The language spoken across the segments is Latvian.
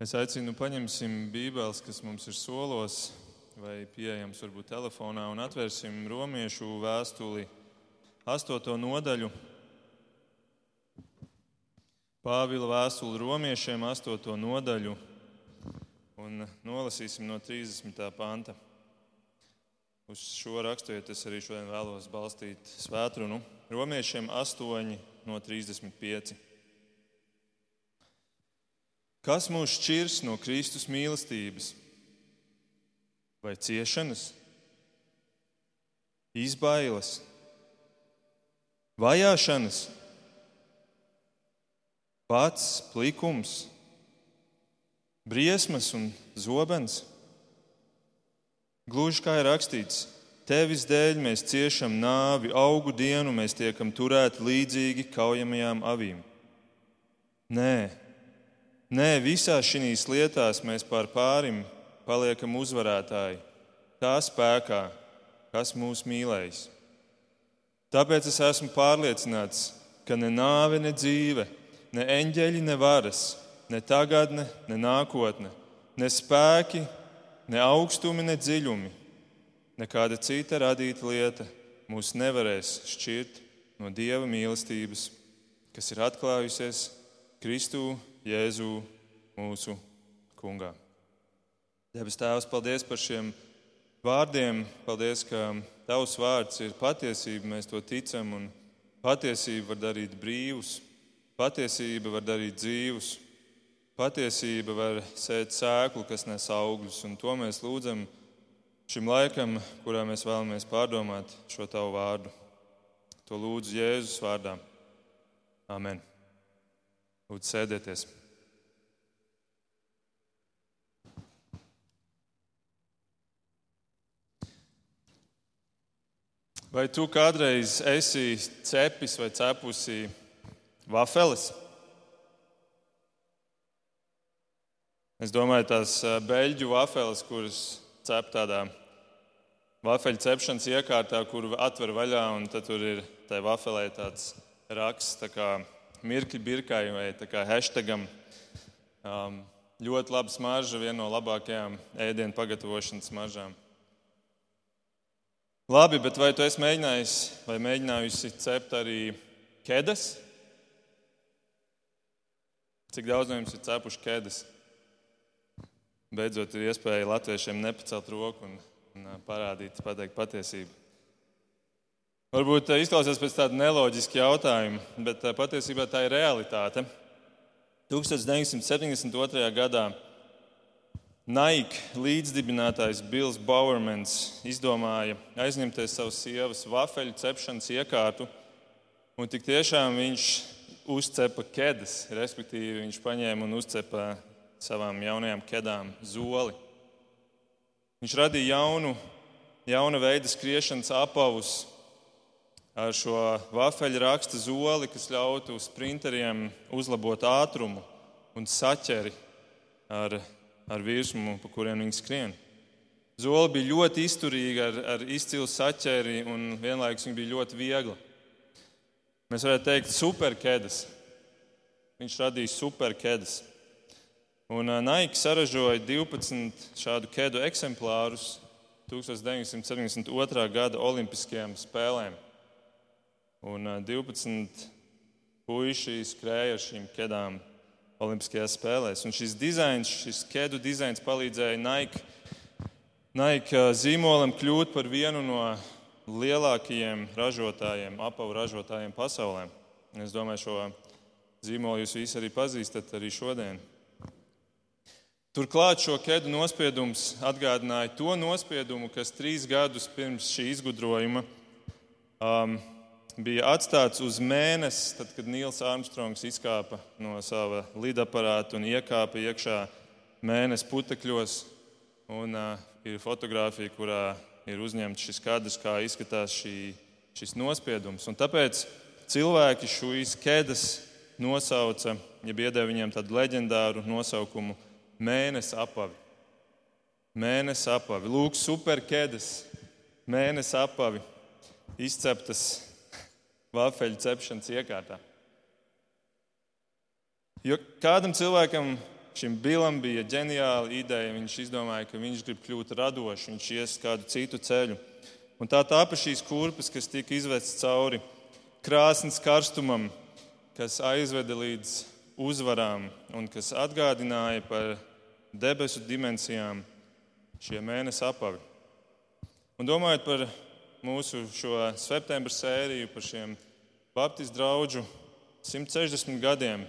Es aicinu, paņemsim Bībeles, kas mums ir solos, vai pieejams varbūt telefonā, un atvērsim romiešu vēstuli, astoto nodaļu. Pāvila vēstuli romiešiem, astoto nodaļu, un nolasīsim no 30. panta. Uz šo raksturiet, es arī šodien vēlos balstīt svētrunu. Romiešiem 8 no 35. Kas mūs šķirs no Kristus mīlestības? Vai ciešanas, izbailes, vajāšanas, pats plikums, briesmas un zobens? Gluži kā ir rakstīts, tevis dēļ mēs ciešam nāvi, augu dienu mēs tiekam turēti līdzīgi kaujamajām avīm. Nē, Nē, visās šīs lietās mēs pār pārim paliekam uzvarētāji, tā spēkā, kas mūs mīlējis. Tāpēc es esmu pārliecināts, ka ne nāve, ne dzīve, ne eņģeļi, ne varas, ne tagadne, ne nākotne, ne spēki, ne augstumi, ne dziļumi, nekāda cita radīta lieta mūs nevarēs šķirt no Dieva mīlestības, kas ir atklājusies Kristū Jēzu mūsu kungā. Debes Tēvs, paldies par šiem vārdiem. Paldies, ka Tavs vārds ir patiesība, mēs to ticam, un patiesība var darīt brīvus, patiesība var darīt dzīvus, patiesība var sēt sēklu, kas nes augļus, un to mēs lūdzam šim laikam, kurā mēs vēlamies pārdomāt šo Tavu vārdu. To lūdzu Jēzus vārdā. Amen. Lūdzu, sēdieties! Vai tu kādreiz esi cepis vai cepusi vafeles? Es domāju, tās eh, beļģu vafeles, kuras cep tādā vafeļu cepšanas iekārtā, kur atver vaļā, un tur ir tajā vafelē tāds raksts. Tā kā mirkļi birkai vai hashtagam. Um, ļoti laba smarža, viena no labākajām ēdienu pagatavošanas smaržām. Labi, bet vai tu esi mēģinājis vai mēģinājusi cept arī ķēdes? Cik daudz no jums ir cepuši ķēdes? Beidzot, ir iespēja latviešiem nepacelt roku un, un parādīt, pateikt patiesību. Varbūt izklausās pēc tāda neloģiska jautājuma, bet patiesībā tā ir realitāte. 1972. gadā Nike līdzdibinātājs Bills Bowermans izdomāja aizņemties savas sievas vafeļu cepšanas iekārtu, un tik tiešām viņš uzcepa ķēdes, respektīvi viņš paņēma un uzcepa savām jaunajām ķēdām zoli. Viņš radīja jaunu, jaunu veidu skriešanas apavus, ar šo vafeļu raksta zoli, kas ļautu sprinteriem uzlabot ātrumu un saķeri ar, ar virsmu, pa kuriem viņi skrien. Zola bija ļoti izturīga, ar, ar izcilu saķeri, un vienlaikus viņa bija ļoti viegla. Mēs varētu teikt, superķēdes. Viņš radīja superķēdes. Un Nike saražoja 12 šādu ķēdu eksemplārus 1972. gada Olimpiskajām spēlēm. Un 12 puiši skrēja ar šīm ķēdām Olimpiskajās spēlēs. Un šis dizains, šis ķēdu dizains palīdzēja Nike, Nike zīmolam kļūt par vienu no lielākajiem ražotājiem, apavu ražotājiem pasaulē. Es domāju, šo zīmolu jūs visi arī pazīstat arī šodien. Turklāt šo ķēdu nospiedums atgādināja to nospiedumu, kas trīs gadus pirms šī izgudrojuma um, bija atstāts uz mēnesi, tad, kad Nils Armstrongs izkāpa no sava lidaparāta un iekāpa iekšā mēnesi putekļos. Un, uh, ir fotografija, kurā ir uzņemts šis kadrs, kā izskatās šī, šis nospiedums. Un tāpēc cilvēki šīs ķēdes nosauca, ja iedeva viņiem tādu leģendāru nosaukumu - mēnesis apavi. Mēnesis apavi. Lūk, superķēdes, mēnesis apavi, izceptas vāfeļu cepšanas iekārtā. Jo kādam cilvēkam šim Bilam bija ģeniāla ideja. Viņš izdomāja, ka viņš grib kļūt radošs, viņš ies kādu citu ceļu. Un tā tāpa šīs kurpes, kas tika izvestas cauri krāsnes karstumam, kas aizveda līdz uzvarām un kas atgādināja par debesu dimensijām šie mēnesi apavi. Un domājot par mūsu šo septembra sēriju, par šiem Baptistu draugu 160 gadiem,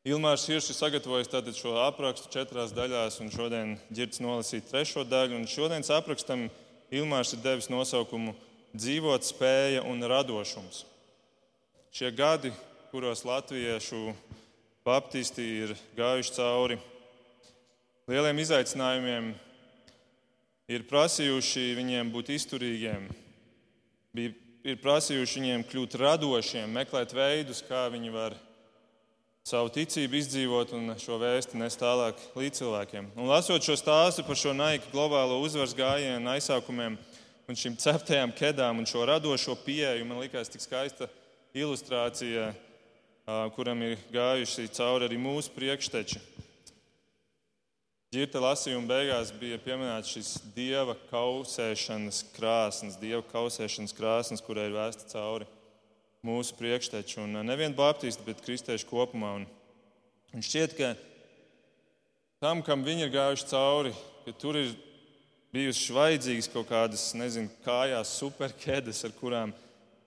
Ilmārs Hiršs ir sagatavojis šo aprakstu četrās daļās, un šodien ģirds nolasīja trešo daļu. Un šodienas aprakstam Ilmārs ir devis nosaukumu Dzīvot spēja un radošums. Šie gadi, kuros latviešu baptisti ir gājuši cauri lieliem izaicinājumiem, ir prasījuši viņiem būt izturīgiem, ir prasījuši viņiem kļūt radošiem, meklēt veidus, kā viņi var savu ticību izdzīvot un šo vēstu nest tālāk līdz cilvēkiem. Un lasot šo stāstu par šo naika globālo uzvaras gājienu, aizsākumiem un šīm ceptajām kedām un šo radošo pieeju, man likās tik skaista ilustrācija, kuram ir gājuši cauri arī mūsu priekšteči. Ģirta lasījuma beigās bija pieminēts šis dieva kausēšanas krāsnes, dieva kausēšanas krāsnes, kurai ir vēsta cauri mūsu priekšteči. Un nevien baptisti, bet kristieši kopumā. Un, un šķiet, ka tam, kam viņi ir gājuši cauri, ka tur ir bijušas vajadzīgas kaut kādas, nezinu, kājās superķēdes, ar kurām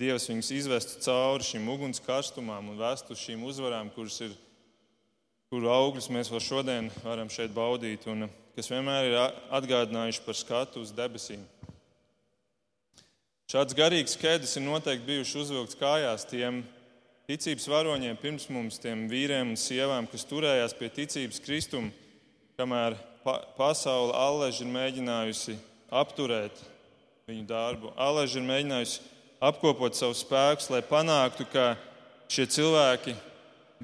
Dievs viņus izvestu cauri šīm ugunskarstumām un vestu šīm uzvarām, kuras ir, kuru augļus mēs vēl šodien varam šeit baudīt, un kas vienmēr ir atgādinājuši par skatu uz debesīm. Šāds garīgs ķēdes ir noteikti bijuši uzvilkts kājās tiem ticības varoņiem pirms mums, tiem vīriem un sievām, kas turējās pie ticības kristuma, kamēr pa pasaule alleži ir mēģinājusi apturēt viņu darbu. Alleži ir mēģinājusi apkopot savus spēkus, lai panāktu, ka šie cilvēki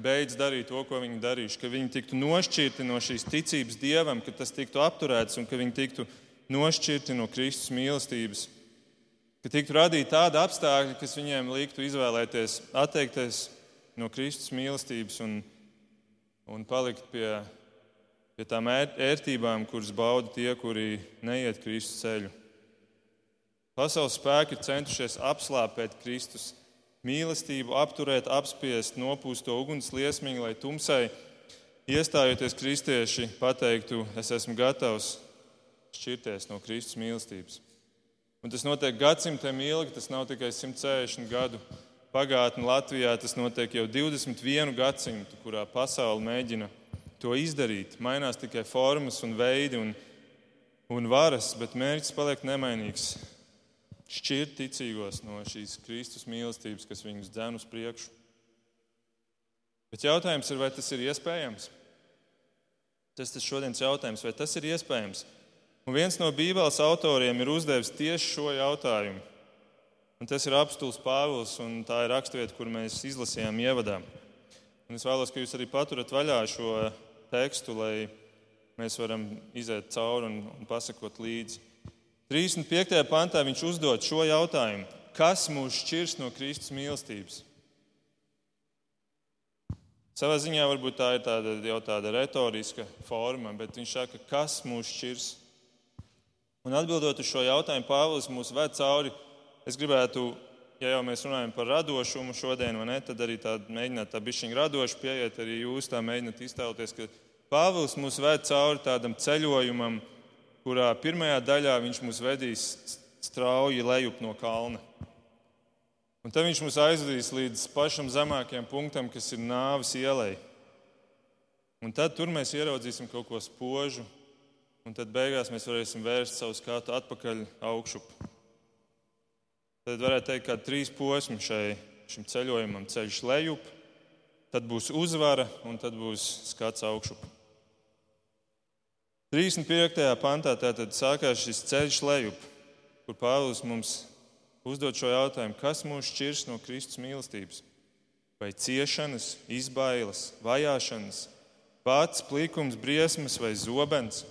beidz darīt to, ko viņi darījuši, ka viņi tiktu nošķirti no šīs ticības dievam, ka tas tiktu apturēts un ka viņi tiktu nošķirti no Kristus mīlestības ka tiktu radīti tādi apstākļi, kas viņiem liktu izvēlēties, atteikties no Kristus mīlestības un, un palikt pie, pie tām ērtībām, kuras bauda tie, kuri neiet Kristus ceļu. Pasaules spēki ir centušies apslāpēt Kristus mīlestību, apturēt, apspiest, nopūst to uguns liesmiņu, lai tumsai, iestājoties kristieši, pateiktu, es esmu gatavs šķirties no Kristus mīlestības. Un tas notiek gadsimtiem ilgi, tas nav tikai 160 gadu pagātne Latvijā, tas notiek jau 21 gadsimtu, kurā pasaule mēģina to izdarīt. Mainās tikai formas un veidi un, un varas, bet mērķis paliek nemainīgs. Šķirt ticīgos no šīs Kristus mīlestības, kas viņus dzēn uz priekšu. Bet jautājums ir, vai tas ir iespējams? Tas ir šodienas jautājums, vai tas ir iespējams? Un viens no Bībeles autoriem ir uzdevis tieši šo jautājumu. Un tas ir apstults Pāvils, un tā ir raksturvieta, kur mēs izlasījām ievadā. Un es vēlos, ka jūs arī paturat vaļā šo tekstu, lai mēs varam iziet cauri un, un pasakot līdzi. 35. pantā viņš uzdod šo jautājumu: Kas mūs šķirs no Kristus mīlestības? Savā ziņā varbūt tā ir tāda, jau tāda retoriska forma, bet viņš saka, kas mūs šķirs Un atbildot uz šo jautājumu, Pāvils mūs ved cauri. Es gribētu, ja jau mēs runājam par radošumu šodien, ne, tad arī tādu mēģināt tā bišķiņu radoši pieiet, arī jūs tā mēģināt iztēloties, ka Pāvils mūs ved cauri tādam ceļojumam, kurā pirmajā daļā viņš mūs vedīs strauji lejup no kalna. Un tad viņš mūs aizvedīs līdz pašam zemākajam punktam, kas ir nāves ielai. Un tad tur mēs ieraudzīsim kaut ko spožu, un tad beigās mēs varēsim vērst savu skatu atpakaļ augšup. Tad varētu teikt, ka trīs posmi šai, šim ceļojumam - ceļš lejup, tad būs uzvara un tad būs skats augšup. 35. pantā tātad sākās šis ceļš lejup, kur Pāvils mums uzdod šo jautājumu, kas mūs šķirs no Kristus mīlestības? Vai ciešanas, izbailes, vajāšanas, pats plikums, briesmas vai zobens?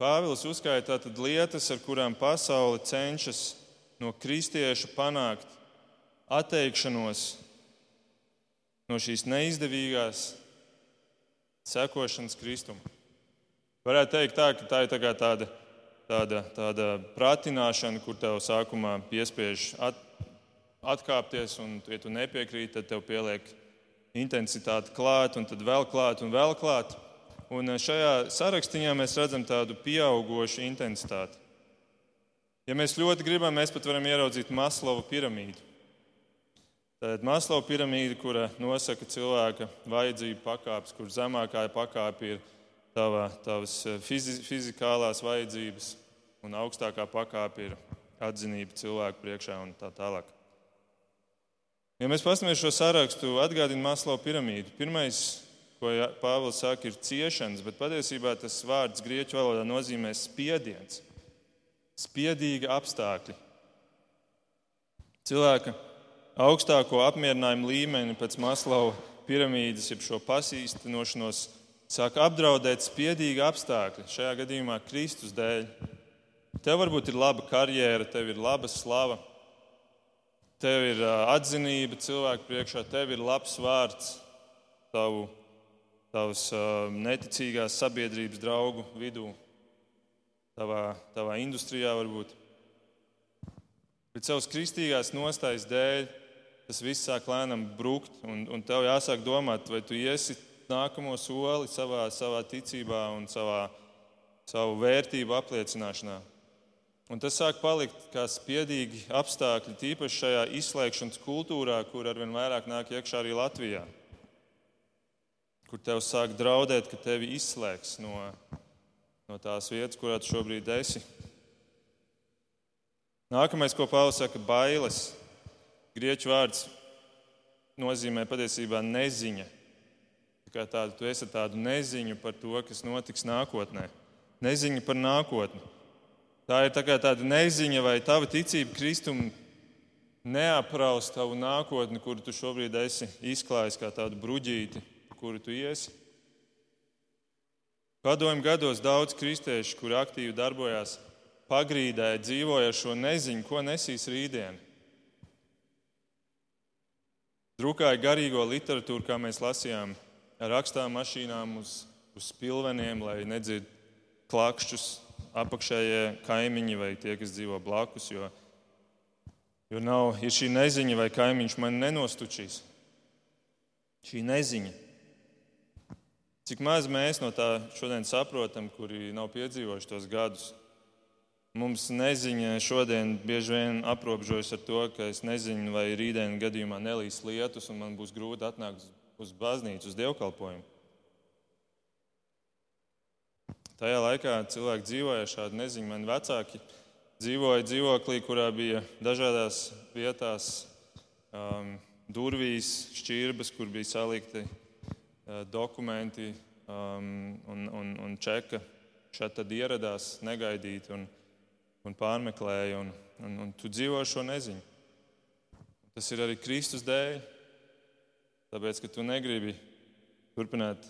Pāvils uzskaita tātad lietas, ar kurām pasaule cenšas no kristieša panākt atteikšanos no šīs neizdevīgās sekošanas Kristum. Varētu teikt, tā, ka tā ir tā tāda, tāda, tāda pratināšana, kur tev sākumā piespiež at, atkāpties, un, ja tu nepiekrīti, tad tev pieliek intensitāti klāt, un tad vēl klāt, un vēl klāt. Un eh, šajā sarakstā mēs redzam tādu pieaugušu intensitāti. Ja mēs ļoti gribam, mēs pat varam ieraudzīt Maslova piramīdu. Tātad Maslova piramīda, kura nosaka cilvēka vajadzību pakāpes, kur zemākā pakāpe ir tava, tavas eh, fizi, fizikālās vajadzības, un augstākā pakāpe ir atzinība cilvēku priekšā un tā tālāk. Ja mēs paskatāmies šo sarakstu, atgādina Maslow piramīdu. Pirmais, ko Pāvils saka, ir ciešanas, bet patiesībā tas vārds grieķu valodā nozīmē spiediens, spiedīgi apstākļi. Cilvēka augstāko apmierinājumu līmeni pēc Maslow piramīdas, jeb šo pasīstinošanos, sāk apdraudēt spiedīgi apstākļi, šajā gadījumā Kristus dēļ. Tev varbūt ir laba karjera, tev ir laba slava tev ir atzinība cilvēku priekšā, tev ir labs vārds tavu, tavas neticīgās sabiedrības draugu vidū, tavā, tavā industrijā varbūt. Bet savas kristīgās nostājas dēļ tas viss sāk lēnām brukt, un, un tev jāsāk domāt, vai tu iesi nākamo soli savā, savā ticībā un savā, savu vērtību apliecināšanā. Un tas sāk palikt kā spiedīgi apstākļi, tīpaši šajā izslēgšanas kultūrā, kur arvien vairāk nāk iekšā arī Latvijā. Kur tev sāk draudēt, ka tevi izslēgs no, no tās vietas, kurā tu šobrīd esi. Nākamais, ko Pāvils saka, ir bailes. Grieķu vārds nozīmē patiesībā neziņa. Kā tādu, tu esi tādu neziņu par to, kas notiks nākotnē. Neziņa par nākotni. Tā ir tā tāda neziņa, vai tava ticība Kristum neapraus tavu nākotni, kuru tu šobrīd esi izklājis kā tādu bruģīti, kuru tu iesi. Padomju gados daudz kristiešu, kuri aktīvi darbojās pagrīdē, dzīvoja šo neziņu, ko nesīs rītdien. Drukāja garīgo literatūru, kā mēs lasījām, ar rakstām mašīnām uz, uz spilveniem, lai nedzird klakšķus apakšējie kaimiņi vai tie, kas dzīvo blakus. Jo, jo nav, ir šī neziņa, vai kaimiņš man nenostučīs. Šī neziņa. Cik maz mēs no tā šodien saprotam, kuri nav piedzīvojuši tos gadus. Mums neziņa šodien bieži vien aprobežojas ar to, ka es nezinu, vai rītdienas gadījumā nelīs lietus un man būs grūti atnākt uz baznīcu, uz dievkalpojumu. Tajā laikā cilvēki dzīvoja šādi neziņu. Mani vecāki dzīvoja dzīvoklī, kurā bija dažādās vietās um, durvīs, šķirbas, kur bija salikti uh, dokumenti um, un, un, un čeka. Šeit tad ieradās negaidīt un, un pārmeklēja, un, un, un tu dzīvo šo neziņu. Tas ir arī Kristus dēļ, tāpēc, ka tu negribi turpināt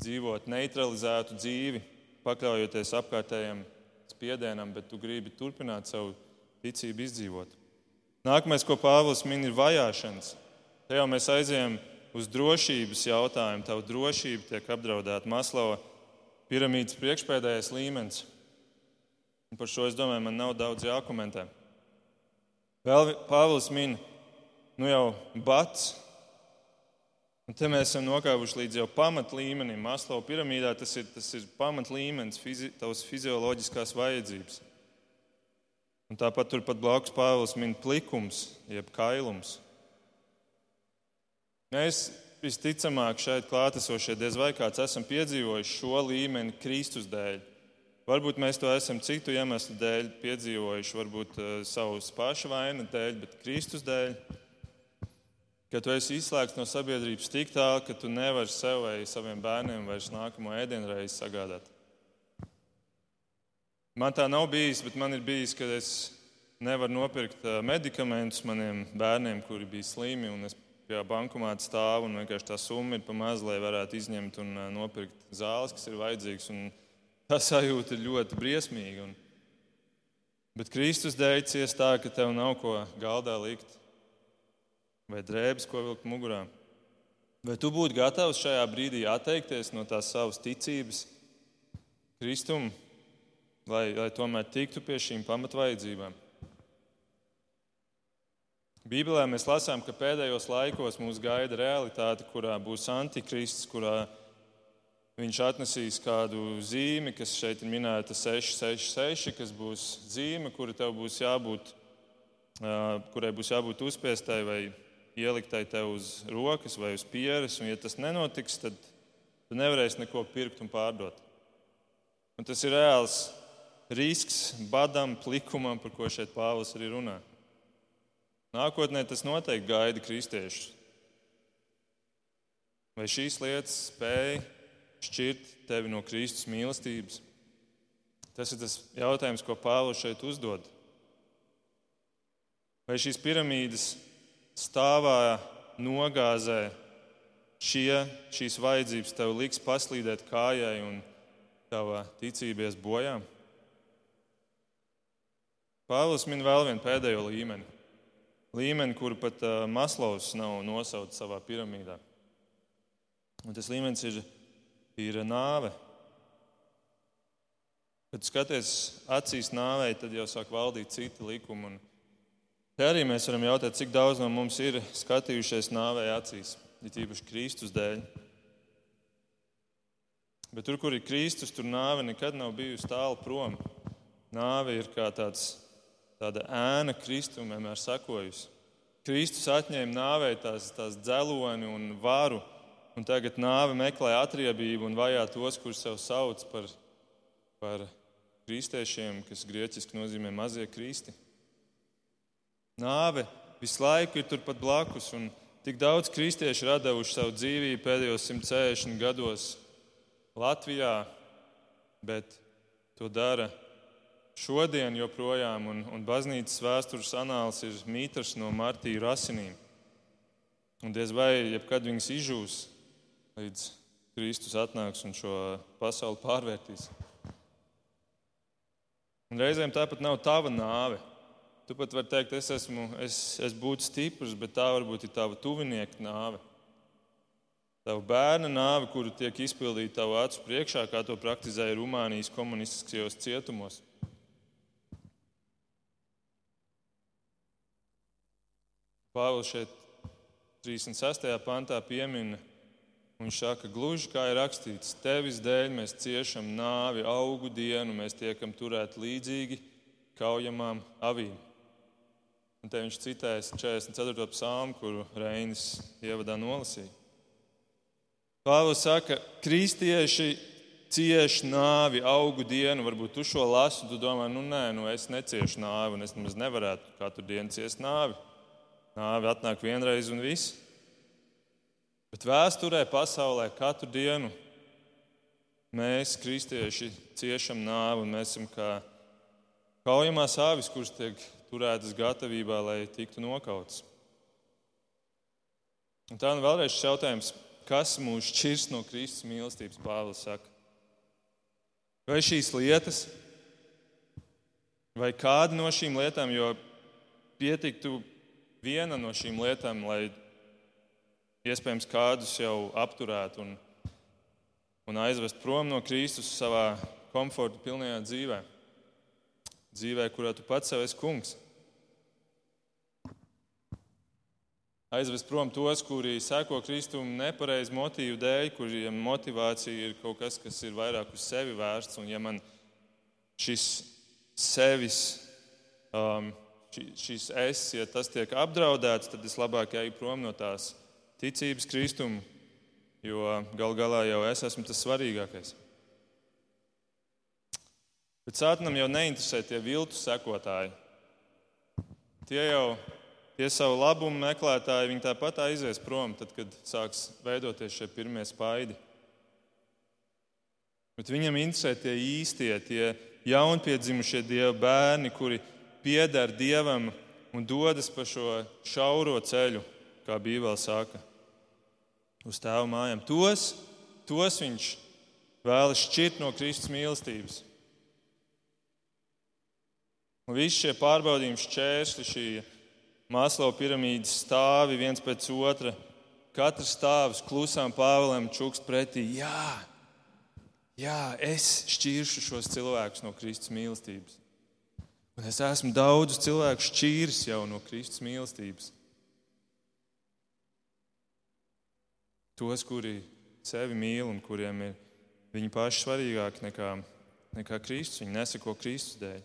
dzīvot neutralizētu dzīvi, pakļaujoties apkārtējiem spiedienam, bet tu gribi turpināt savu ticību izdzīvot. Nākamais, ko Pāvils min, ir vajāšanas. Te jau mēs aizējām uz drošības jautājumu. Tava drošība tiek apdraudēta. Maslava piramīdas priekšpēdējais līmenis. Un par šo es domāju, man nav daudz jākomentē. Vēl Pāvils min, nu jau bats Un te mēs esam nokāpuši līdz jau pamatlīmenim. Maslow piramīdā tas ir, tas ir pamatlīmenis, fizi, tavas fizioloģiskās vajadzības. Un tāpat turpat blakus Pāvils min plikums, jeb kailums. Mēs visticamāk šeit klātesošie diez vai kāds esam piedzīvojuši šo līmeni Kristus dēļ. Varbūt mēs to esam citu iemeslu dēļ piedzīvojuši, varbūt uh, savas paša vaina dēļ, bet Kristus dēļ ka tu esi izslēgts no sabiedrības tik tālu, ka tu nevari sev vai saviem bērniem vairs nākamo ēdienreizi sagādāt. Man tā nav bijis, bet man ir bijis, ka es nevaru nopirkt medikamentus maniem bērniem, kuri bija slimi. Es pie bankomāta stāvu un vienkārši tā summa ir pa maz, lai varētu izņemt un nopirkt zāles, kas ir vajadzīgas. Tā sajūta ir ļoti briesmīga. Un... Bet Kristus dēļ ciest tā, ka tev nav ko galdā likt vai drēbes, ko vilkt mugurā. Vai tu būtu gatavs šajā brīdī atteikties no tās savas ticības Kristum, lai, lai tomēr tiktu pie šīm pamatvajadzībām? Bībelē mēs lasām, ka pēdējos laikos mūs gaida realitāte, kurā būs antikrists, kurā viņš atnesīs kādu zīmi, kas šeit ir minēta 666, kas būs zīme, kura tev būs jābūt, kurai būs jābūt uzspiestai vai ieliktai tev uz rokas vai uz pieres, un ja tas nenotiks, tad tu nevarēsi neko pirkt un pārdot. Un tas ir reāls risks badam, plikumam, par ko šeit Pāvils arī runā. Nākotnē tas noteikti gaida kristiešus. Vai šīs lietas spēja šķirt tevi no Kristus mīlestības? Tas ir tas jautājums, ko Pāvils šeit uzdod. Vai šīs piramīdas stāvā nogāzē šie, šīs vajadzības tev liks paslīdēt kājai un tava ticība ies bojā? Pāvils min vēl vienu pēdējo līmeni. Līmeni, kuru pat uh, Maslovs nav nosaucis savā piramīdā. Un tas līmenis ir, ir nāve. Kad skaties acīs nāvei, tad jau sāk valdīt citi likumi. Te arī mēs varam jautāt, cik daudz no mums ir skatījušies nāvei acīs, it īpaši Kristus dēļ. Bet tur, kur ir Kristus, tur nāve nekad nav bijusi tālu prom. Nāve ir kā tāds, tāda ēna Kristum vienmēr sakojusi. Kristus atņēma nāvei tās, tās dzeloni un varu, un tagad nāve meklē atriebību un vajā tos, kurus sev sauc par, par kristiešiem, kas grieķiski nozīmē mazie kristi. Nāve visu laiku ir turpat blakus, un tik daudz kristiešu ir devuši savu dzīvību pēdējos 160 gados Latvijā, bet to dara šodien joprojām, un, un baznīcas vēstures anāls ir mītars no martīru asinīm. Un diez vai jebkad viņas izžūs, līdz Kristus atnāks un šo pasauli pārvērtīs. Un reizēm tāpat nav tava nāve. Tu pat vari teikt, es, esmu, es, es būtu stiprs, bet tā varbūt ir tava tuvinieka nāve. Tava bērna nāve, kuru tiek izpildīta tavu acu priekšā, kā to praktizēja Rumānijas komunistiskajos cietumos. Pāvils šeit 36. pantā piemina, viņš saka, gluži kā ir rakstīts, tevis dēļ mēs ciešam nāvi, augu dienu, mēs tiekam turēti līdzīgi kaujamām avīm. Un te viņš citēs 44. psalmu, kuru Reinis ievadā nolasīja. Pāvils saka, kristieši cieš nāvi augu dienu. Varbūt tu šo lasi, tu domā, nu nē, nu es neciešu nāvi, un es nemaz nevarētu katru dienu ciest nāvi. Nāvi atnāk vienreiz un viss. Bet vēsturē, pasaulē katru dienu mēs, kristieši, ciešam nāvi, un mēs esam kā kaujamās āvis, kuras tiek turētas gatavībā, lai tiktu nokauts. Un tā nu vēlreiz šis jautājums, kas mūs šķirs no Kristus mīlestības, Pāvils saka. Vai šīs lietas, vai kāda no šīm lietām, jo pietiktu viena no šīm lietām, lai iespējams kādus jau apturētu un, un aizvest prom no Kristus savā komforta pilnajā dzīvēm dzīvē, kurā tu pats sev esi kungs. Aizvest prom tos, kuri seko Kristum nepareizu motīvu dēļ, kuriem motivācija ir kaut kas, kas ir vairāk uz sevi vērsts. Un, ja man šis sevis, um, šis es, ja tas tiek apdraudēts, tad es labāk eju prom no tās ticības Kristum, jo gal galā jau es esmu tas svarīgākais. Bet Sātanam jau neinteresē tie viltu sekotāji. Tie jau tie savu labumu meklētāji, viņi tāpat aizies prom, tad, kad sāks veidoties šie pirmie spaidi. Bet viņam interesē tie īstie, tie jaunpiedzimušie dieva bērni, kuri pieder dievam un dodas pa šo šauro ceļu, kā Bībelē saka, uz tēva mājām. Tos, tos viņš vēlas šķirt no Kristus mīlestības. Un visi šie pārbaudījumi, šķēršļi, šī Māslava piramīdas stāvi viens pēc otra, katrs stāvs klusām Pāvēlam čukst pretī. Jā, jā, es šķiršu šos cilvēkus no Kristus mīlestības. Un es esmu daudzus cilvēkus šķīris jau no Kristus mīlestības. Tos, kuri sevi mīl un kuriem ir viņi paši svarīgāki nekā, nekā Kristus. Viņi nesako Kristus dēļ.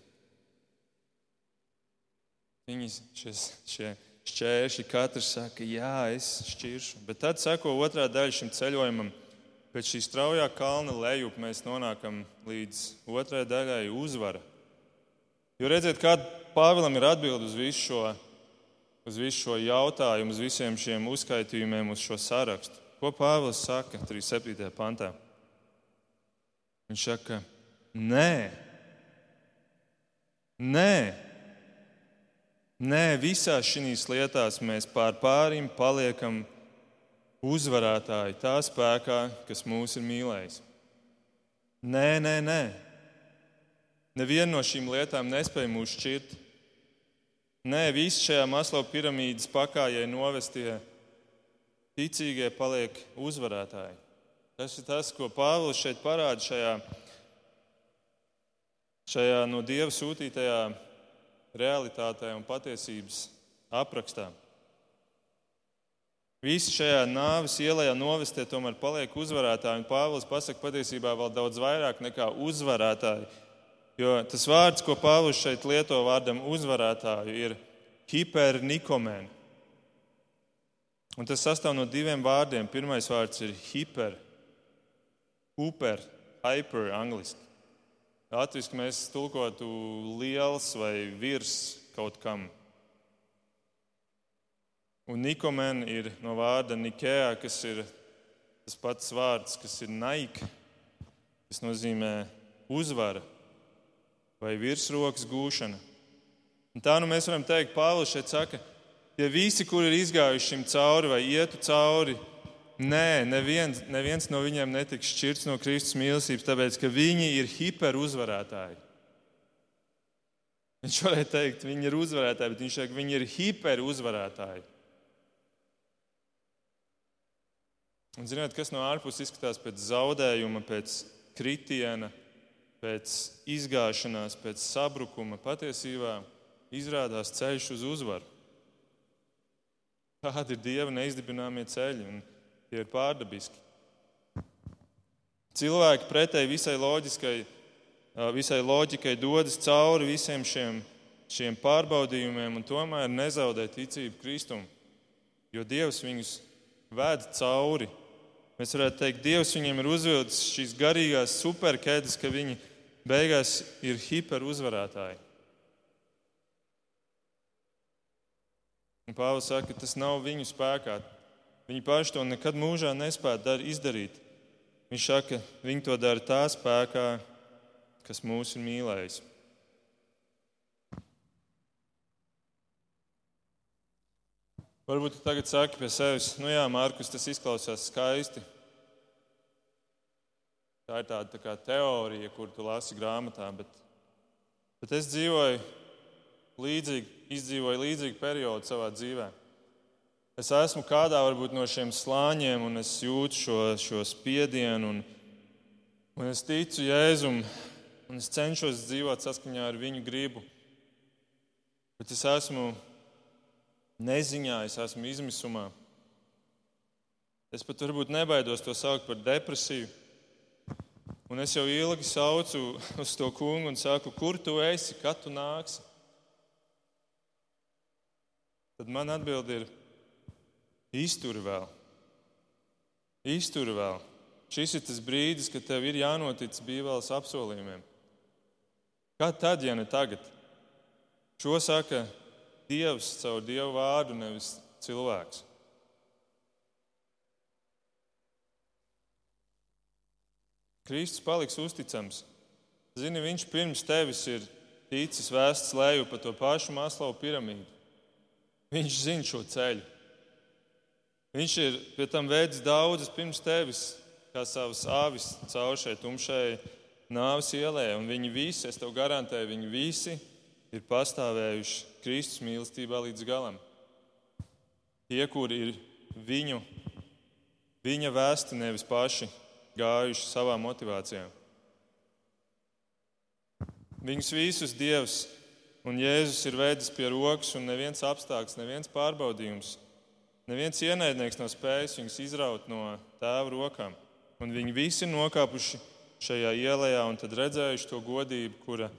Viņi šies, šie šķēršļi katrs saka, jā, es šķiršu. Bet tad sako otrā daļa šim ceļojumam. Pēc šī straujā kalna lejup mēs nonākam līdz otrajai daļai - uzvara. Jo redziet, kāda Pāvilam ir atbild uz visu šo, uz visu šo jautājumu, uz visiem šiem uzskaitījumiem, uz šo sarakstu. Ko Pāvils saka 37. pantā? Viņš saka, nē, nē, nē visās šīs lietās mēs pār pārim paliekam uzvarētāji tā spēkā, kas mūs ir mīlējis. Nē, nē, nē. Neviena no šīm lietām nespēja mūs šķirt. Nē, visi šajā maslo piramīdas pakājai novestie ticīgie paliek uzvarētāji. Tas ir tas, ko Pāvils šeit parāda šajā, šajā no Dieva sūtītajā realitātē un patiesības aprakstā. Visi šajā nāves ielā novestie tomēr paliek uzvarētāji, un Pāvils pasaka patiesībā vēl daudz vairāk nekā uzvarētāji. Jo tas vārds, ko Pāvils šeit lieto vārdam uzvarētāju, ir hipernikomēna. Un tas sastāv no diviem vārdiem. Pirmais vārds ir hiper, uper, hyper, angļuiski. Latvijasiski mēs tulkotu liels vai virs kaut kam. Un nikomen ir no vārda nikea, kas ir tas pats vārds, kas ir naik, kas nozīmē uzvara vai virsrokas gūšana. Un tā nu mēs varam teikt, Pāvils šeit saka, ka Tie visi, kuri ir izgājuši šim cauri vai ietu cauri, nē, neviens, neviens no viņiem netiks šķirts no Kristus mīlestības, tāpēc ka viņi ir hiperuzvarētāji. Viņš varēja teikt, viņi ir uzvarētāji, bet viņš saka, viņi ir hiperuzvarētāji. Un ziniet, kas no ārpuses izskatās pēc zaudējuma, pēc kritiena, pēc izgāšanās, pēc sabrukuma, patiesībā izrādās ceļš uz uzvaru. Tādi ir dieva neizdibināmie ceļi, un tie ir pārdabiski. Cilvēki pretēji visai loģiskai, visai loģikai dodas cauri visiem šiem, šiem pārbaudījumiem un tomēr nezaudē ticību Kristum, jo Dievs viņus ved cauri. Mēs varētu teikt, Dievs viņiem ir uzvilcis šīs garīgās superkēdes, ka viņi beigās ir hiperuzvarētāji. Un Pāvils saka, ka tas nav viņu spēkā. Viņi paši to nekad mūžā nespēja izdarīt. Viņš saka, ka viņi to dara tā spēkā, kas mūs ir mīlējis. Varbūt tu tagad saki pie sevis, nu jā, Mārkus, tas izklausās skaisti. Tā ir tāda tā kā teorija, kur tu lasi grāmatā, bet, bet es dzīvoju līdzīgi, izdzīvoju līdzīgu periodu savā dzīvē. Es esmu kādā varbūt, no šiem slāņiem, un es jūtu šo, šo spiedienu, un, un es ticu Jēzum, un es cenšos dzīvot saskaņā ar viņu gribu. Bet es esmu neziņā, es esmu izmisumā. Es pat varbūt nebaidos to saukt par depresiju. Un es jau ilgi saucu uz to kungu un saku, kur tu esi, kad tu nāksi. Tad man atbild ir iztur vēl. Iztur vēl. Šis ir tas brīdis, kad tev ir jānotic Bībeles apsolījumiem. Kā tad, ja ne tagad? Šo saka Dievs caur Dievu vārdu, nevis cilvēks. Kristus paliks uzticams. Zini, viņš pirms tevis ir ticis vēsts leju pa to pašu Maslow piramīdu. Viņš zina šo ceļu. Viņš ir pie tam veids daudzas pirms tevis, kā savas āvis caur šai tumšai nāves ielē. Un viņi visi, es tev garantēju, viņi visi ir pastāvējuši Kristus mīlestībā līdz galam. Tie, kuri ir viņu viņa vēsti, nevis paši gājuši savām motivācijām. Viņus visus Dievs un Jēzus ir veidis pie rokas, un neviens apstākļs, neviens pārbaudījums, neviens ienaidnieks nav spējis viņus izraut no tēva rokām. Un viņi visi ir nokāpuši šajā ielā un tad redzējuši to godību, kura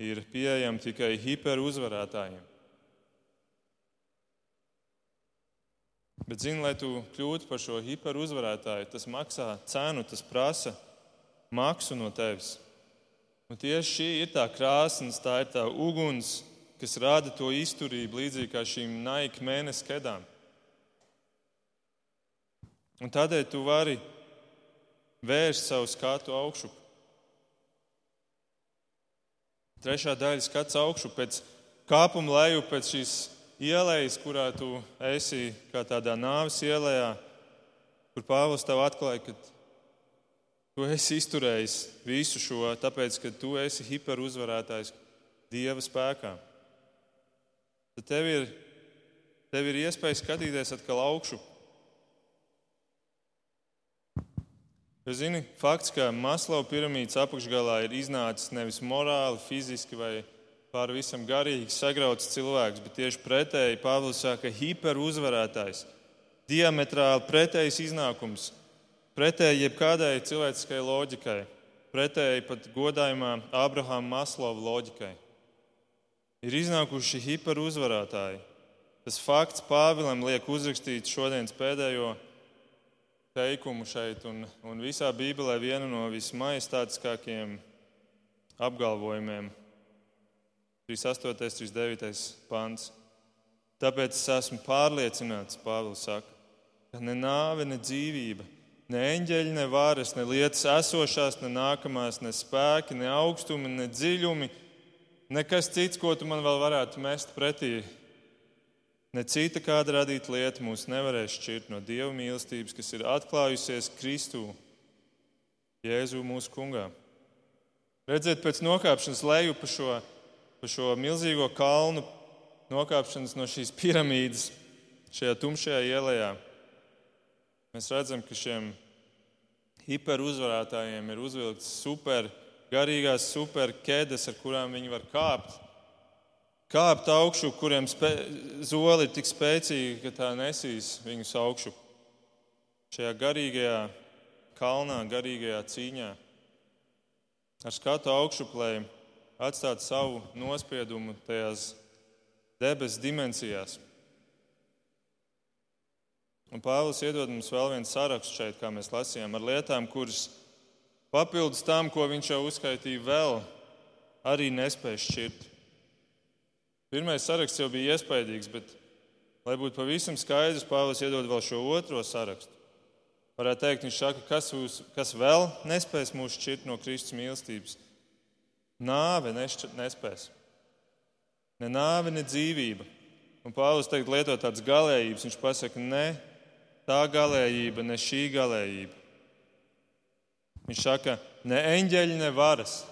ir pieejama tikai hiperuzvarētājiem. Bet, zini, lai tu kļūtu par šo hiperuzvarētāju, tas maksā cenu, tas prasa maksu no tevis. Un tieši šī ir tā krāsnes, tā ir tā uguns, kas rada to izturību, līdzīgi kā šīm naika mēnesis kedām. Un tādēļ tu vari vērst savu skatu augšu. Trešā daļa skats augšu pēc kāpuma leju, pēc šīs ielas, kurā tu esi kā tādā nāves ielā, kur Pāvils tev atklāja, ka tu esi izturējis visu šo, tāpēc, ka tu esi hiperuzvarētājs Dieva spēkā. Tad tev ir, tev ir iespēja skatīties atkal augšu Jo, zini, fakts, ka Maslova piramīdas apakšgalā ir iznācis nevis morāli, fiziski vai pāri visam garīgi sagrauts cilvēks, bet tieši pretēji Pāvils saka, hiperuzvarētājs, diametrāli pretējs iznākums, pretēji jebkādai cilvēciskai loģikai, pretēji pat godājumā Abrahama Maslova loģikai. Ir iznākuši hiperuzvarētāji. Tas fakts Pāvilam liek uzrakstīt šodienas pēdējo teikumu šeit, un, un visā Bībelē vienu no vismajestātiskākajiem apgalvojumiem. 38. 39. pāns. Tāpēc es esmu pārliecināts, Pāvils saka, ka ne nāve, ne dzīvība, ne eņģeļi, ne varas, ne lietas esošās, ne nākamās, ne spēki, ne augstumi, ne dziļumi, nekas cits, ko tu man vēl varētu mest pretī. Ne cita kāda radīta lieta mūs nevarēs šķirt no Dieva mīlestības, kas ir atklājusies Kristū, Jēzu mūsu kungā. Redziet, pēc nokāpšanas leju pa šo, pa šo milzīgo kalnu, nokāpšanas no šīs piramīdas, šajā tumšajā ielā, mēs redzam, ka šiem hiperuzvarētājiem ir uzvilktas super garīgās super ķēdes, ar kurām viņi var kāpt kāpt augšu, kuriem spē, zoli ir tik spēcīga, ka tā nesīs viņus augšu. Šajā garīgajā kalnā, garīgajā cīņā, ar skatu augšuplēji atstāt savu nospiedumu tajās debesu dimensijās. Un Pāvils iedod mums vēl vienu sarakstu šeit, kā mēs lasījām, ar lietām, kuras papildus tam, ko viņš jau uzskaitīja, vēl arī nespēj šķirt. Pirmais saraksts jau bija iespaidīgs, bet, lai būtu pavisam skaidrs, Pāvils iedod vēl šo otro sarakstu. Varētu teikt, viņš saka, kas, uz, kas vēl nespēs mūs šķirt no Kristus mīlestības. Nāve nespēs. Ne nāve, ne dzīvība. Un Pāvils teikt, lieto tādas galējības. Viņš pasaka, ne tā galējība, ne šī galējība. Viņš saka, ne eņģeļi, ne varas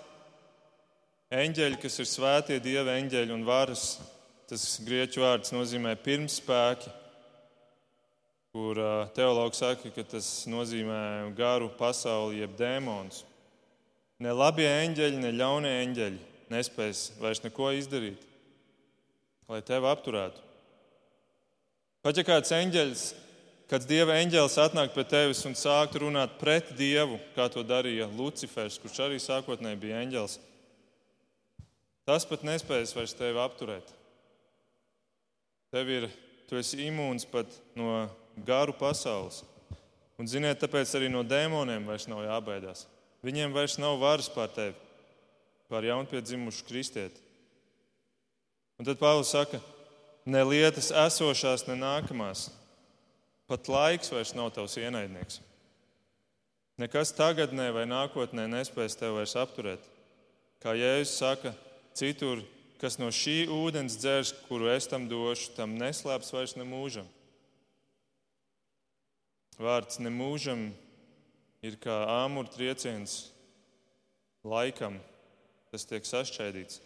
eņģeļi, kas ir svētie dieva eņģeļi un varas. Tas grieķu vārds nozīmē pirmspēki, kur teologs saka, ka tas nozīmē garu pasauli, jeb dēmonus. Ne labie eņģeļi, ne ļaunie eņģeļi nespēs vairs neko izdarīt, lai tevi apturētu. Pat ja kāds eņģeļs, kāds dieva eņģelis atnāk pie tevis un sāktu runāt pret dievu, kā to darīja Lucifers, kurš arī sākotnēji bija eņģelis, Tas pat nespējas vairs tevi apturēt. Tev ir, tu esi imūns pat no garu pasaules. Un, ziniet, tāpēc arī no dēmoniem vairs nav jābaidās. Viņiem vairs nav varas pār tevi, pār jaunpiedzimušu kristieti. Un tad Pāvils saka, ne lietas esošās, ne nākamās. Pat laiks vairs nav tavs ienaidnieks. Nekas tagadnē vai nākotnē nespēs tevi vairs apturēt. Kā Jēzus saka, citur, kas no šī ūdens dzers, kuru es tam došu, tam neslēps vairs ne mūžam. Vārds ne mūžam ir kā āmur trieciens laikam, tas tiek sašķaidīts.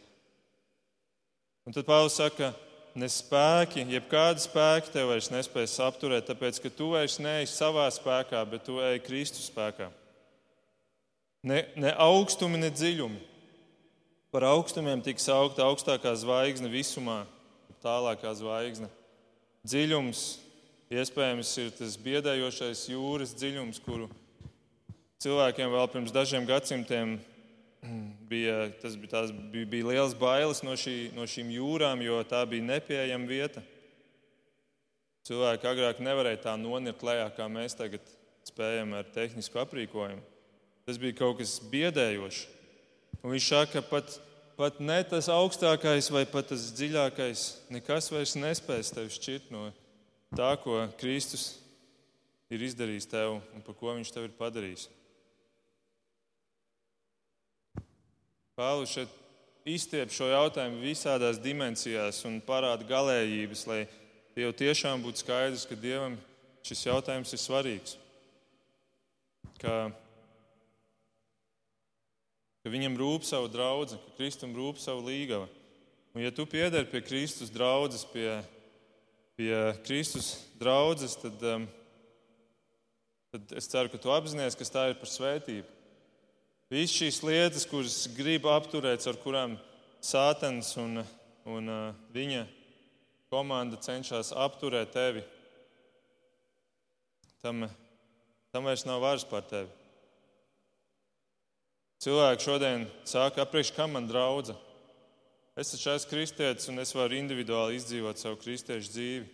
Un tad Pāvils saka, ne spēki, jebkādi spēki tev vairs nespēs apturēt, tāpēc ka tu vairs neesi savā spēkā, bet tu ej Kristus spēkā. Ne, ne augstumi, ne dziļumi. Par augstumiem tiks augta augstākā zvaigzne visumā, tālākā zvaigzne. Dziļums iespējams ir tas biedējošais jūras dziļums, kuru cilvēkiem vēl pirms dažiem gadsimtiem bija, tas bija, bija, bija liels bailes no, šī, no šīm jūrām, jo tā bija nepieejama vieta. Cilvēki agrāk nevarēja tā nonirt lejā, kā mēs tagad spējam ar tehnisku aprīkojumu. Tas bija kaut kas biedējošs. Un viņš saka, ka pat, pat ne tas augstākais vai pat tas dziļākais, nekas vairs nespēs tevi šķirt no tā, ko Kristus ir izdarījis tev un par ko viņš tev ir padarījis. Pāvils šeit izstiep šo jautājumu visādās dimensijās un parāda galējības, lai jau tiešām būtu skaidrs, ka Dievam šis jautājums ir svarīgs. Ka, ka viņam rūp savu draugu, ka Kristum rūp savu līgavu. Un, ja tu piederi pie Kristus draudzes, pie, pie Kristus draudzes, tad, um, tad es ceru, ka tu apzinājies, kas tā ir par svētību. Visas šīs lietas, kuras grib apturēt, ar kurām Sātans un, un uh, viņa komanda cenšas apturēt tevi, tam, tam vairs nav varas pār tevi. Cilvēki šodien saka, apriekš, kam man draudza. Es esmu kristietis un es varu individuāli izdzīvot savu kristiešu dzīvi.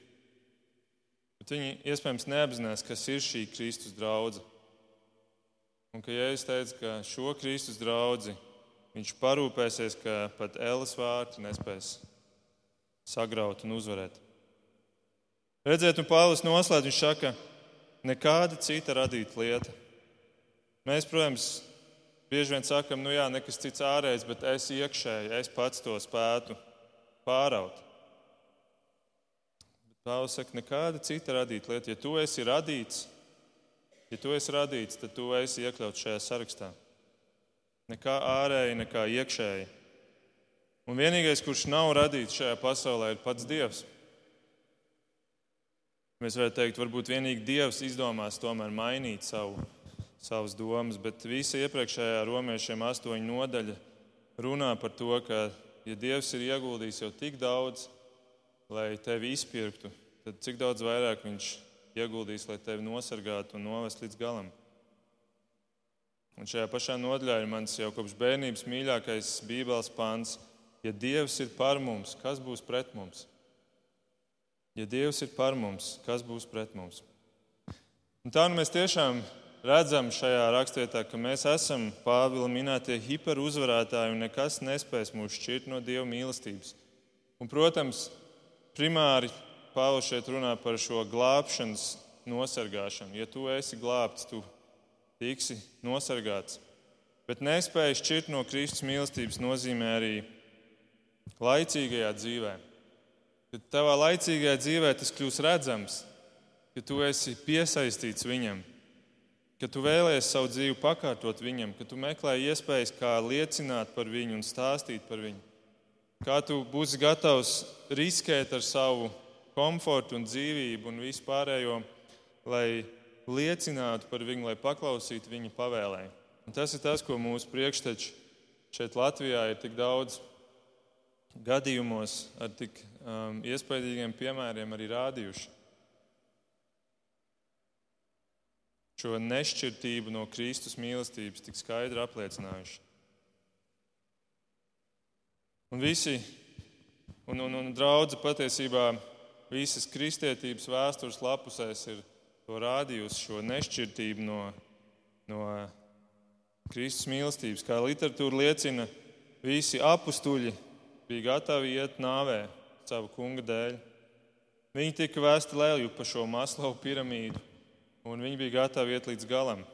Bet viņi iespējams neapzinās, kas ir šī Kristus draudzene. Un ka Jēzus teica, ka šo Kristus draugu viņš parūpēsies, ka pat Ēlas vārti nespēs sagraut un uzvarēt. Redziet, un Pāvils noslēdz, viņš saka, nekāda cita radīta lieta. Mēs, protams, bieži vien sakam, nu jā, nekas cits ārējs, bet es iekšēji, es pats to spētu pāraut. Pāvils saka, nekāda cita radīta lieta. Ja tu esi radīts, Ja tu esi radīts, tad tu esi iekļauts šajā sarakstā. Nekā ārēji, nekā iekšēji. Un vienīgais, kurš nav radīts šajā pasaulē, ir pats Dievs. Mēs varētu teikt, varbūt vienīgi Dievs izdomās tomēr mainīt savu, savas domas, bet visa iepriekšējā romiešiem astoņu nodaļa runā par to, ka, ja Dievs ir ieguldījis jau tik daudz, lai tevi izpirktu, tad cik daudz vairāk Viņš ieguldījis, lai tevi nosargātu un novest līdz galam. Un šajā pašā nodaļā ir mans jau kopš bērnības mīļākais Bībeles pāns. Ja Dievs ir par mums, kas būs pret mums? Ja Dievs ir par mums, kas būs pret mums? Un tā nu mēs tiešām redzam šajā rakstvietā, ka mēs esam Pāvila minētie hiperuzvarētāji un nekas nespēs mūs šķirt no Dieva mīlestības. Un, protams, primāri Pāvils šeit runā par šo glābšanas nosargāšanu. Ja tu esi glābts, tu tiksi nosargāts. Bet nespēja šķirt no Kristus mīlestības nozīmē arī laicīgajā dzīvē. Kad tavā laicīgajā dzīvē tas kļūs redzams, ka tu esi piesaistīts viņam, ka tu vēlēsies savu dzīvi pakārtot viņam, ka tu meklē iespējas, kā liecināt par viņu un stāstīt par viņu, kā tu būsi gatavs riskēt ar savu komfortu un dzīvību un visu pārējo, lai liecinātu par viņu, lai paklausītu viņa pavēlē. Un tas ir tas, ko mūsu priekšteči šeit Latvijā ir tik daudz gadījumos ar tik um, iespaidīgiem piemēriem arī rādījuši. Šo nešķirtību no Kristus mīlestības tik skaidri apliecinājuši. Un visi, un, un, un draudzi patiesībā visas kristietības vēstures lapusēs ir rādījusi šo nešķirtību no, no Kristus mīlestības. Kā literatūra liecina, visi apstuļi bija gatavi iet nāvē savu kunga dēļ. Viņi tika vēsti leju pa šo Maslovu piramīdu, un viņi bija gatavi iet līdz galam.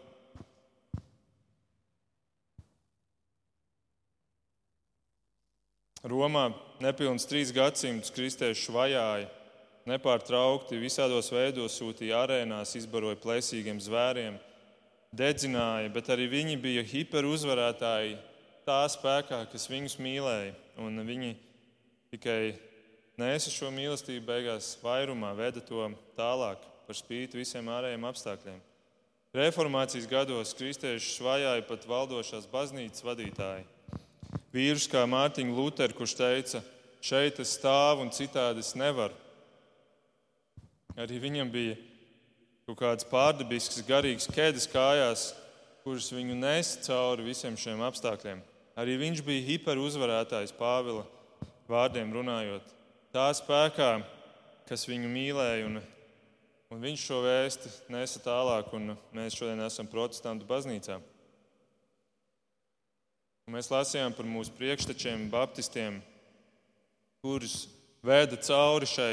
Romā nepilns trīs gadsimtus kristieši vajāja nepārtraukti visādos veidos sūtīja arēnās, izbaroja plēsīgiem zvēriem, dedzināja, bet arī viņi bija hiperuzvarētāji tā spēkā, kas viņus mīlēja. Un viņi tikai nēsa šo mīlestību beigās vairumā, veda to tālāk par spīti visiem ārējiem apstākļiem. Reformācijas gados kristiešus vajāja pat valdošās baznīcas vadītāji. Vīrus kā Mārtiņa Lutera, kurš teica, šeit es stāvu un citādi es nevaru. Arī viņam bija kaut kāds pārdabisks, garīgs ķēdes kājās, kuras viņu nesa cauri visiem šiem apstākļiem. Arī viņš bija hiperuzvarētājs Pāvila vārdiem runājot. Tā spēkā, kas viņu mīlēja, un, un viņš šo vēsti nesa tālāk, un mēs šodien esam protestantu baznīcā. Un mēs lasījām par mūsu priekštečiem, baptistiem, kurus vēda cauri šai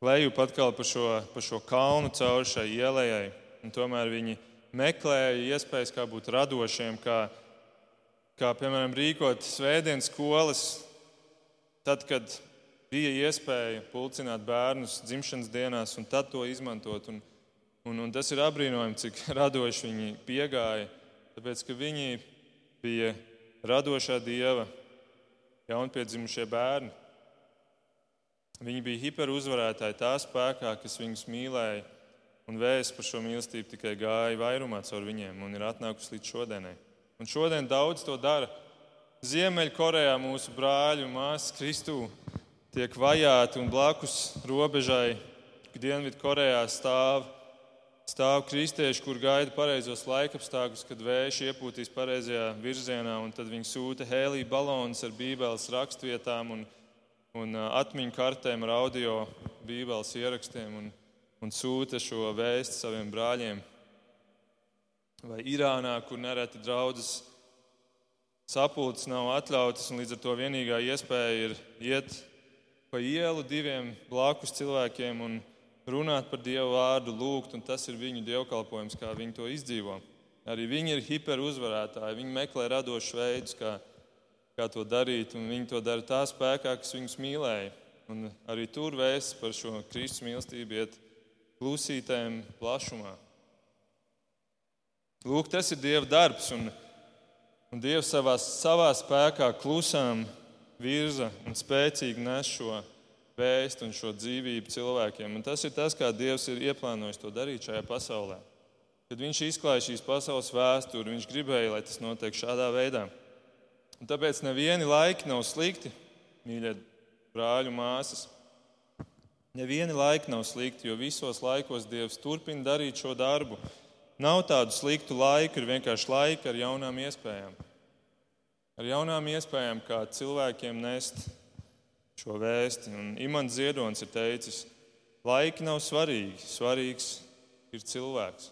leju atkal pa šo, pa šo kalnu, cauri šai ielai. Tomēr viņi meklēja iespējas, kā būt radošiem, kā, kā piemēram rīkot svētdienas skolas, tad, kad bija iespēja pulcināt bērnus dzimšanas dienās un tad to izmantot. Un, un, un tas ir apbrīnojami, cik radoši viņi piegāja, tāpēc ka viņi bija radošā dieva jaunpiedzimušie bērni. Viņi bija hiperuzvarētāji tā spēkā, kas viņus mīlēja, un vēsts par šo mīlestību tikai gāja vairumā caur viņiem un ir atnākusi līdz šodienai. Un šodien daudz to dara. Ziemeļkorejā mūsu brāļi un māsas Kristū tiek vajāti un blakus robežai Dienvidkorejā stāv stāv kristieši, kur gaida pareizos laikapstākļus, kad vējš iepūtīs pareizajā virzienā, un tad viņi sūta hēlī balonus ar bībeles rakstvietām un, un atmiņu kartēm ar audio bībeles ierakstiem un, un sūta šo vēstu saviem brāļiem. Vai Irānā, kur nereti draudzes sapulces nav atļautas, un līdz ar to vienīgā iespēja ir iet pa ielu diviem blakus cilvēkiem un runāt par Dievu vārdu, lūgt, un tas ir viņu dievkalpojums, kā viņi to izdzīvo. Arī viņi ir hiperuzvarētāji, viņi meklē radošus veidus, kā, kā to darīt, un viņi to dara tā spēkā, kas viņus mīlēja. Un arī tur vēsts par šo Kristus mīlestību iet klusītēm plašumā. Lūk, tas ir Dieva darbs, un, un Dievs savā, savā spēkā klusām virza un spēcīgi nes šo vēst un šo dzīvību cilvēkiem. Un tas ir tas, kā Dievs ir ieplānojis to darīt šajā pasaulē. Kad Viņš izklāja šīs pasaules vēsturi, Viņš gribēja, lai tas notiek šādā veidā. Un tāpēc nevieni laiki nav slikti, mīļie brāļi un māsas. Nevieni laiki nav slikti, jo visos laikos Dievs turpina darīt šo darbu. Nav tādu sliktu laiku, ir vienkārši laika ar jaunām iespējām. Ar jaunām iespējām, kā cilvēkiem nest šo vēsti. Un Imants Ziedonis ir teicis, laiki nav svarīgi, svarīgs ir cilvēks.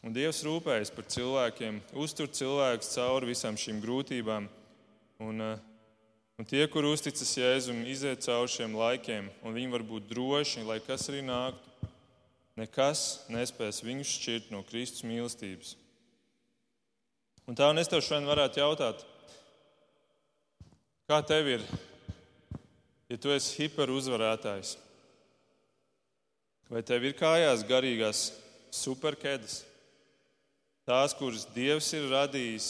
Un Dievs rūpējas par cilvēkiem, uztur cilvēkus cauri visām šīm grūtībām. Un, eh, un tie, kur uzticas Jēzum, iziet cauri šiem laikiem, un viņi var būt droši, lai kas arī nāktu. Nekas nespēs viņus šķirt no Kristus mīlestības. Un tā un es tev šodien varētu jautāt, Kā tev ir, ja tu esi hiperuzvarētājs? Vai tev ir kājās garīgās superkēdes? Tās, kuras Dievs ir radījis,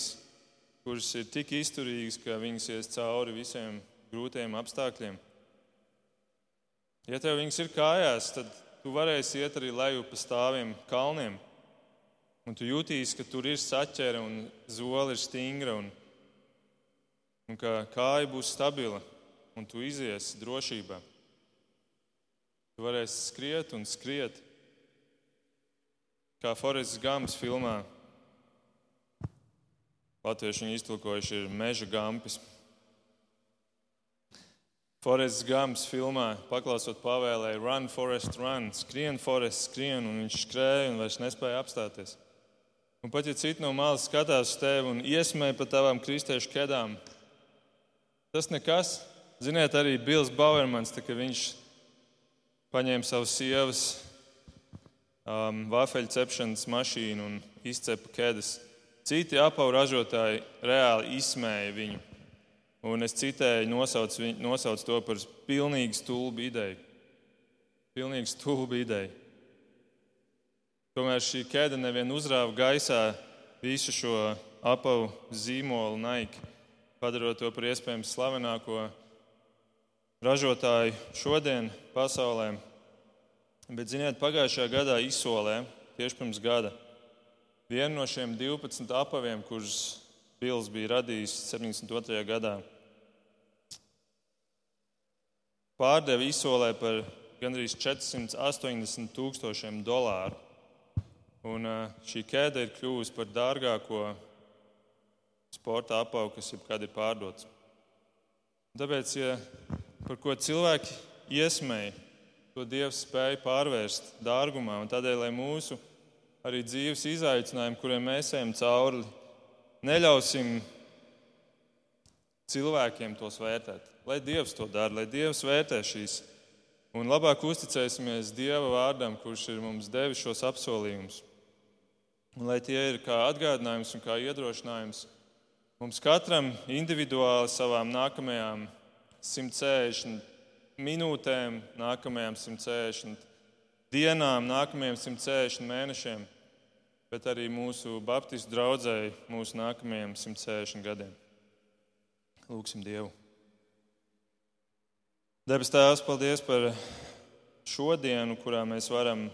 kuras ir tik izturīgas, ka viņas ies cauri visiem grūtiem apstākļiem. Ja tev viņas ir kājās, tad tu varēsi iet arī leju pa stāviem kalniem. Un tu jūtīsi, ka tur ir saķere un zola ir stingra. Un, un ka kāja būs stabila un tu iziesi drošībā. Tu varēsi skriet un skriet. Kā Forests Gams filmā, Latvieši viņu iztulkojuši ir meža gampis. Forests Gams filmā, paklausot pavēlēju, run, forest, run, skrien, forest, skrien, un viņš skrēja un vairs nespēja apstāties. Un pat ja citi no malas skatās uz tevi un iesmēja pa tavām kristiešu kedām, Tas nekas. Ziniet, arī Bills Bauermans, tā, viņš paņēma savas sievas um, vafeļu cepšanas mašīnu un izcepa ķēdes. Citi apavu ražotāji reāli izsmēja viņu. Un es citēju, nosaucu, viņu, nosaucu to par pilnīgi stulbu ideju. Pilnīgi stulbu ideju. Tomēr šī ķēde nevien uzrāva gaisā visu šo apavu zīmolu naiki, padarot to par iespējams slavenāko ražotāju šodien pasaulē. Bet, ziniet, pagājušajā gadā izsolē, tieši pirms gada, vienu no šiem 12 apaviem, kurus Pils bija radījis 72. gadā, pārdeva izsolē par gandrīz 480 tūkstošiem dolāru. Un šī ķēde ir kļuvusi par dārgāko sporta apavu, kas jebkad ir pārdots. Tāpēc, ja par ko cilvēki iesmēja, to Dievs spēja pārvērst dārgumā. Un tādēļ, lai mūsu arī dzīves izaicinājumi, kuriem mēs ejam cauri, neļausim cilvēkiem tos vērtēt. Lai Dievs to dara, lai Dievs vērtē šīs. Un labāk uzticēsimies Dieva vārdam, kurš ir mums devis šos apsolījumus. Un lai tie ir kā atgādinājums un kā iedrošinājums mums katram individuāli savām nākamajām 160 minūtēm, nākamajām 160 dienām, nākamajiem 160 mēnešiem, bet arī mūsu Baptistu draugai mūsu nākamajiem 160 gadiem. Lūksim Dievu. Debes Tēvs, paldies par šo dienu, kurā mēs varam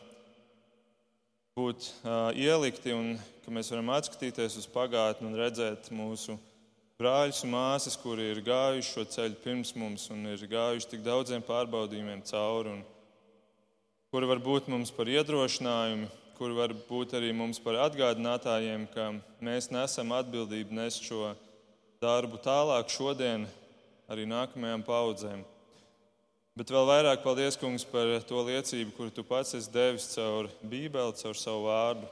būt uh, ielikti un ka mēs varam atskatīties uz pagātni un redzēt mūsu brāļus un māsas, kuri ir gājuši šo ceļu pirms mums un ir gājuši tik daudziem pārbaudījumiem cauri, un kuri var būt mums par iedrošinājumu, kuri var būt arī mums par atgādinātājiem, ka mēs nesam atbildību nest šo darbu tālāk šodien arī nākamajām paudzēm. Bet vēl vairāk paldies, Kungs, par to liecību, kuru Tu pats esi devis caur Bībeli, caur savu vārdu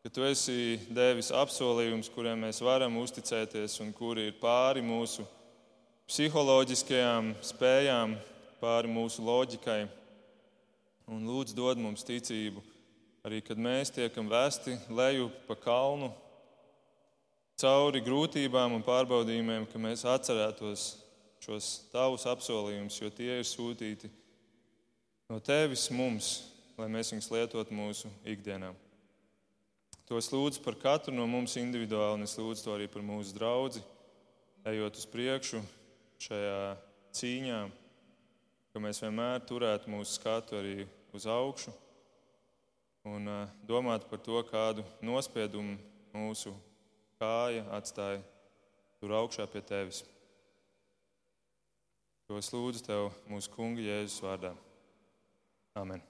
ka tu esi devis apsolījumus, kuriem mēs varam uzticēties un kuri ir pāri mūsu psiholoģiskajām spējām, pāri mūsu loģikai. Un lūdzu, dod mums ticību, arī kad mēs tiekam vesti leju pa kalnu, cauri grūtībām un pārbaudījumiem, ka mēs atcerētos šos tavus apsolījumus, jo tie ir sūtīti no tevis mums, lai mēs viņus lietotu mūsu ikdienā. To es lūdzu par katru no mums individuāli, un es lūdzu to arī par mūsu draugu, ejot uz priekšu šajā cīņā, ka mēs vienmēr turētu mūsu skatu arī uz augšu un domātu par to, kādu nospiedumu mūsu kāja atstāja tur augšā pie tevis. To es lūdzu tev mūsu kunga Jēzus vārdā. Amen.